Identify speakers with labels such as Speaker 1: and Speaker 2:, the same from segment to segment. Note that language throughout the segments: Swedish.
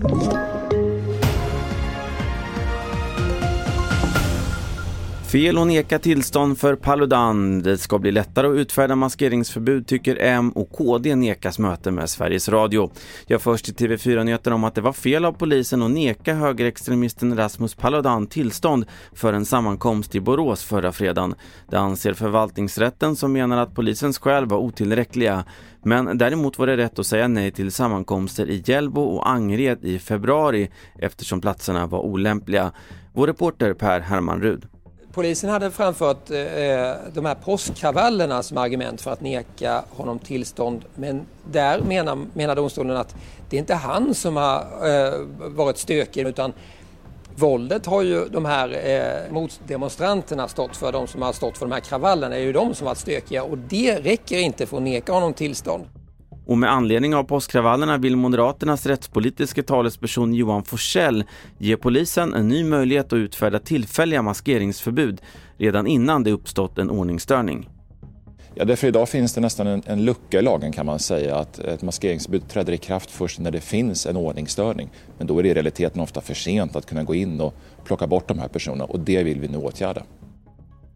Speaker 1: you Fel att neka tillstånd för Paludan. Det ska bli lättare att utfärda maskeringsförbud tycker M och KD nekas möte med Sveriges Radio. Jag först i TV4-nyheterna om att det var fel av polisen att neka högerextremisten Rasmus Paludan tillstånd för en sammankomst i Borås förra fredagen. Det anser förvaltningsrätten som menar att polisens skäl var otillräckliga. Men däremot var det rätt att säga nej till sammankomster i Hjällbo och Angered i februari eftersom platserna var olämpliga. Vår reporter Per Herman Rud.
Speaker 2: Polisen hade framfört eh, eh de här påskkravallerna som argument för att neka honom tillstånd. Men där menar, menar domstolen att det är inte han som har eh, varit stökig utan våldet har ju de här eh, motdemonstranterna stått för. De som har stått för de här kravallerna är ju de som har varit stökiga och det räcker inte för att neka honom tillstånd.
Speaker 1: Och med anledning av påskkravallerna vill Moderaternas rättspolitiska talesperson Johan Forsell ge polisen en ny möjlighet att utfärda tillfälliga maskeringsförbud redan innan det uppstått en ordningsstörning.
Speaker 3: Ja, därför idag finns det nästan en, en lucka i lagen kan man säga att ett maskeringsförbud träder i kraft först när det finns en ordningsstörning. Men då är det i realiteten ofta för sent att kunna gå in och plocka bort de här personerna och det vill vi nu åtgärda.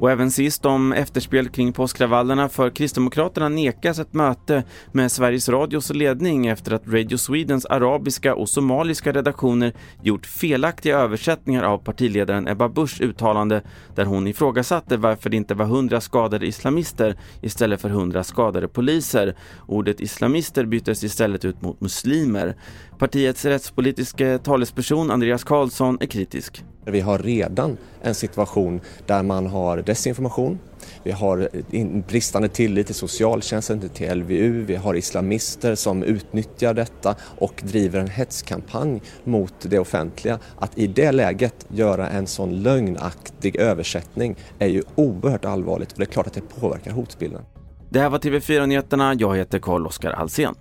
Speaker 1: Och även sist om efterspel kring påskkravallerna för Kristdemokraterna nekas ett möte med Sveriges Radios ledning efter att Radio Swedens arabiska och somaliska redaktioner gjort felaktiga översättningar av partiledaren Ebba Buschs uttalande där hon ifrågasatte varför det inte var hundra skadade islamister istället för hundra skadade poliser. Ordet islamister byttes istället ut mot muslimer. Partiets rättspolitiska talesperson Andreas Karlsson är kritisk.
Speaker 4: Vi har redan en situation där man har desinformation, vi har bristande tillit till socialtjänsten, till LVU, vi har islamister som utnyttjar detta och driver en hetskampanj mot det offentliga. Att i det läget göra en sån lögnaktig översättning är ju oerhört allvarligt och det är klart att det påverkar hotbilden.
Speaker 1: Det här var TV4-nyheterna, jag heter Carl-Oskar Alsen.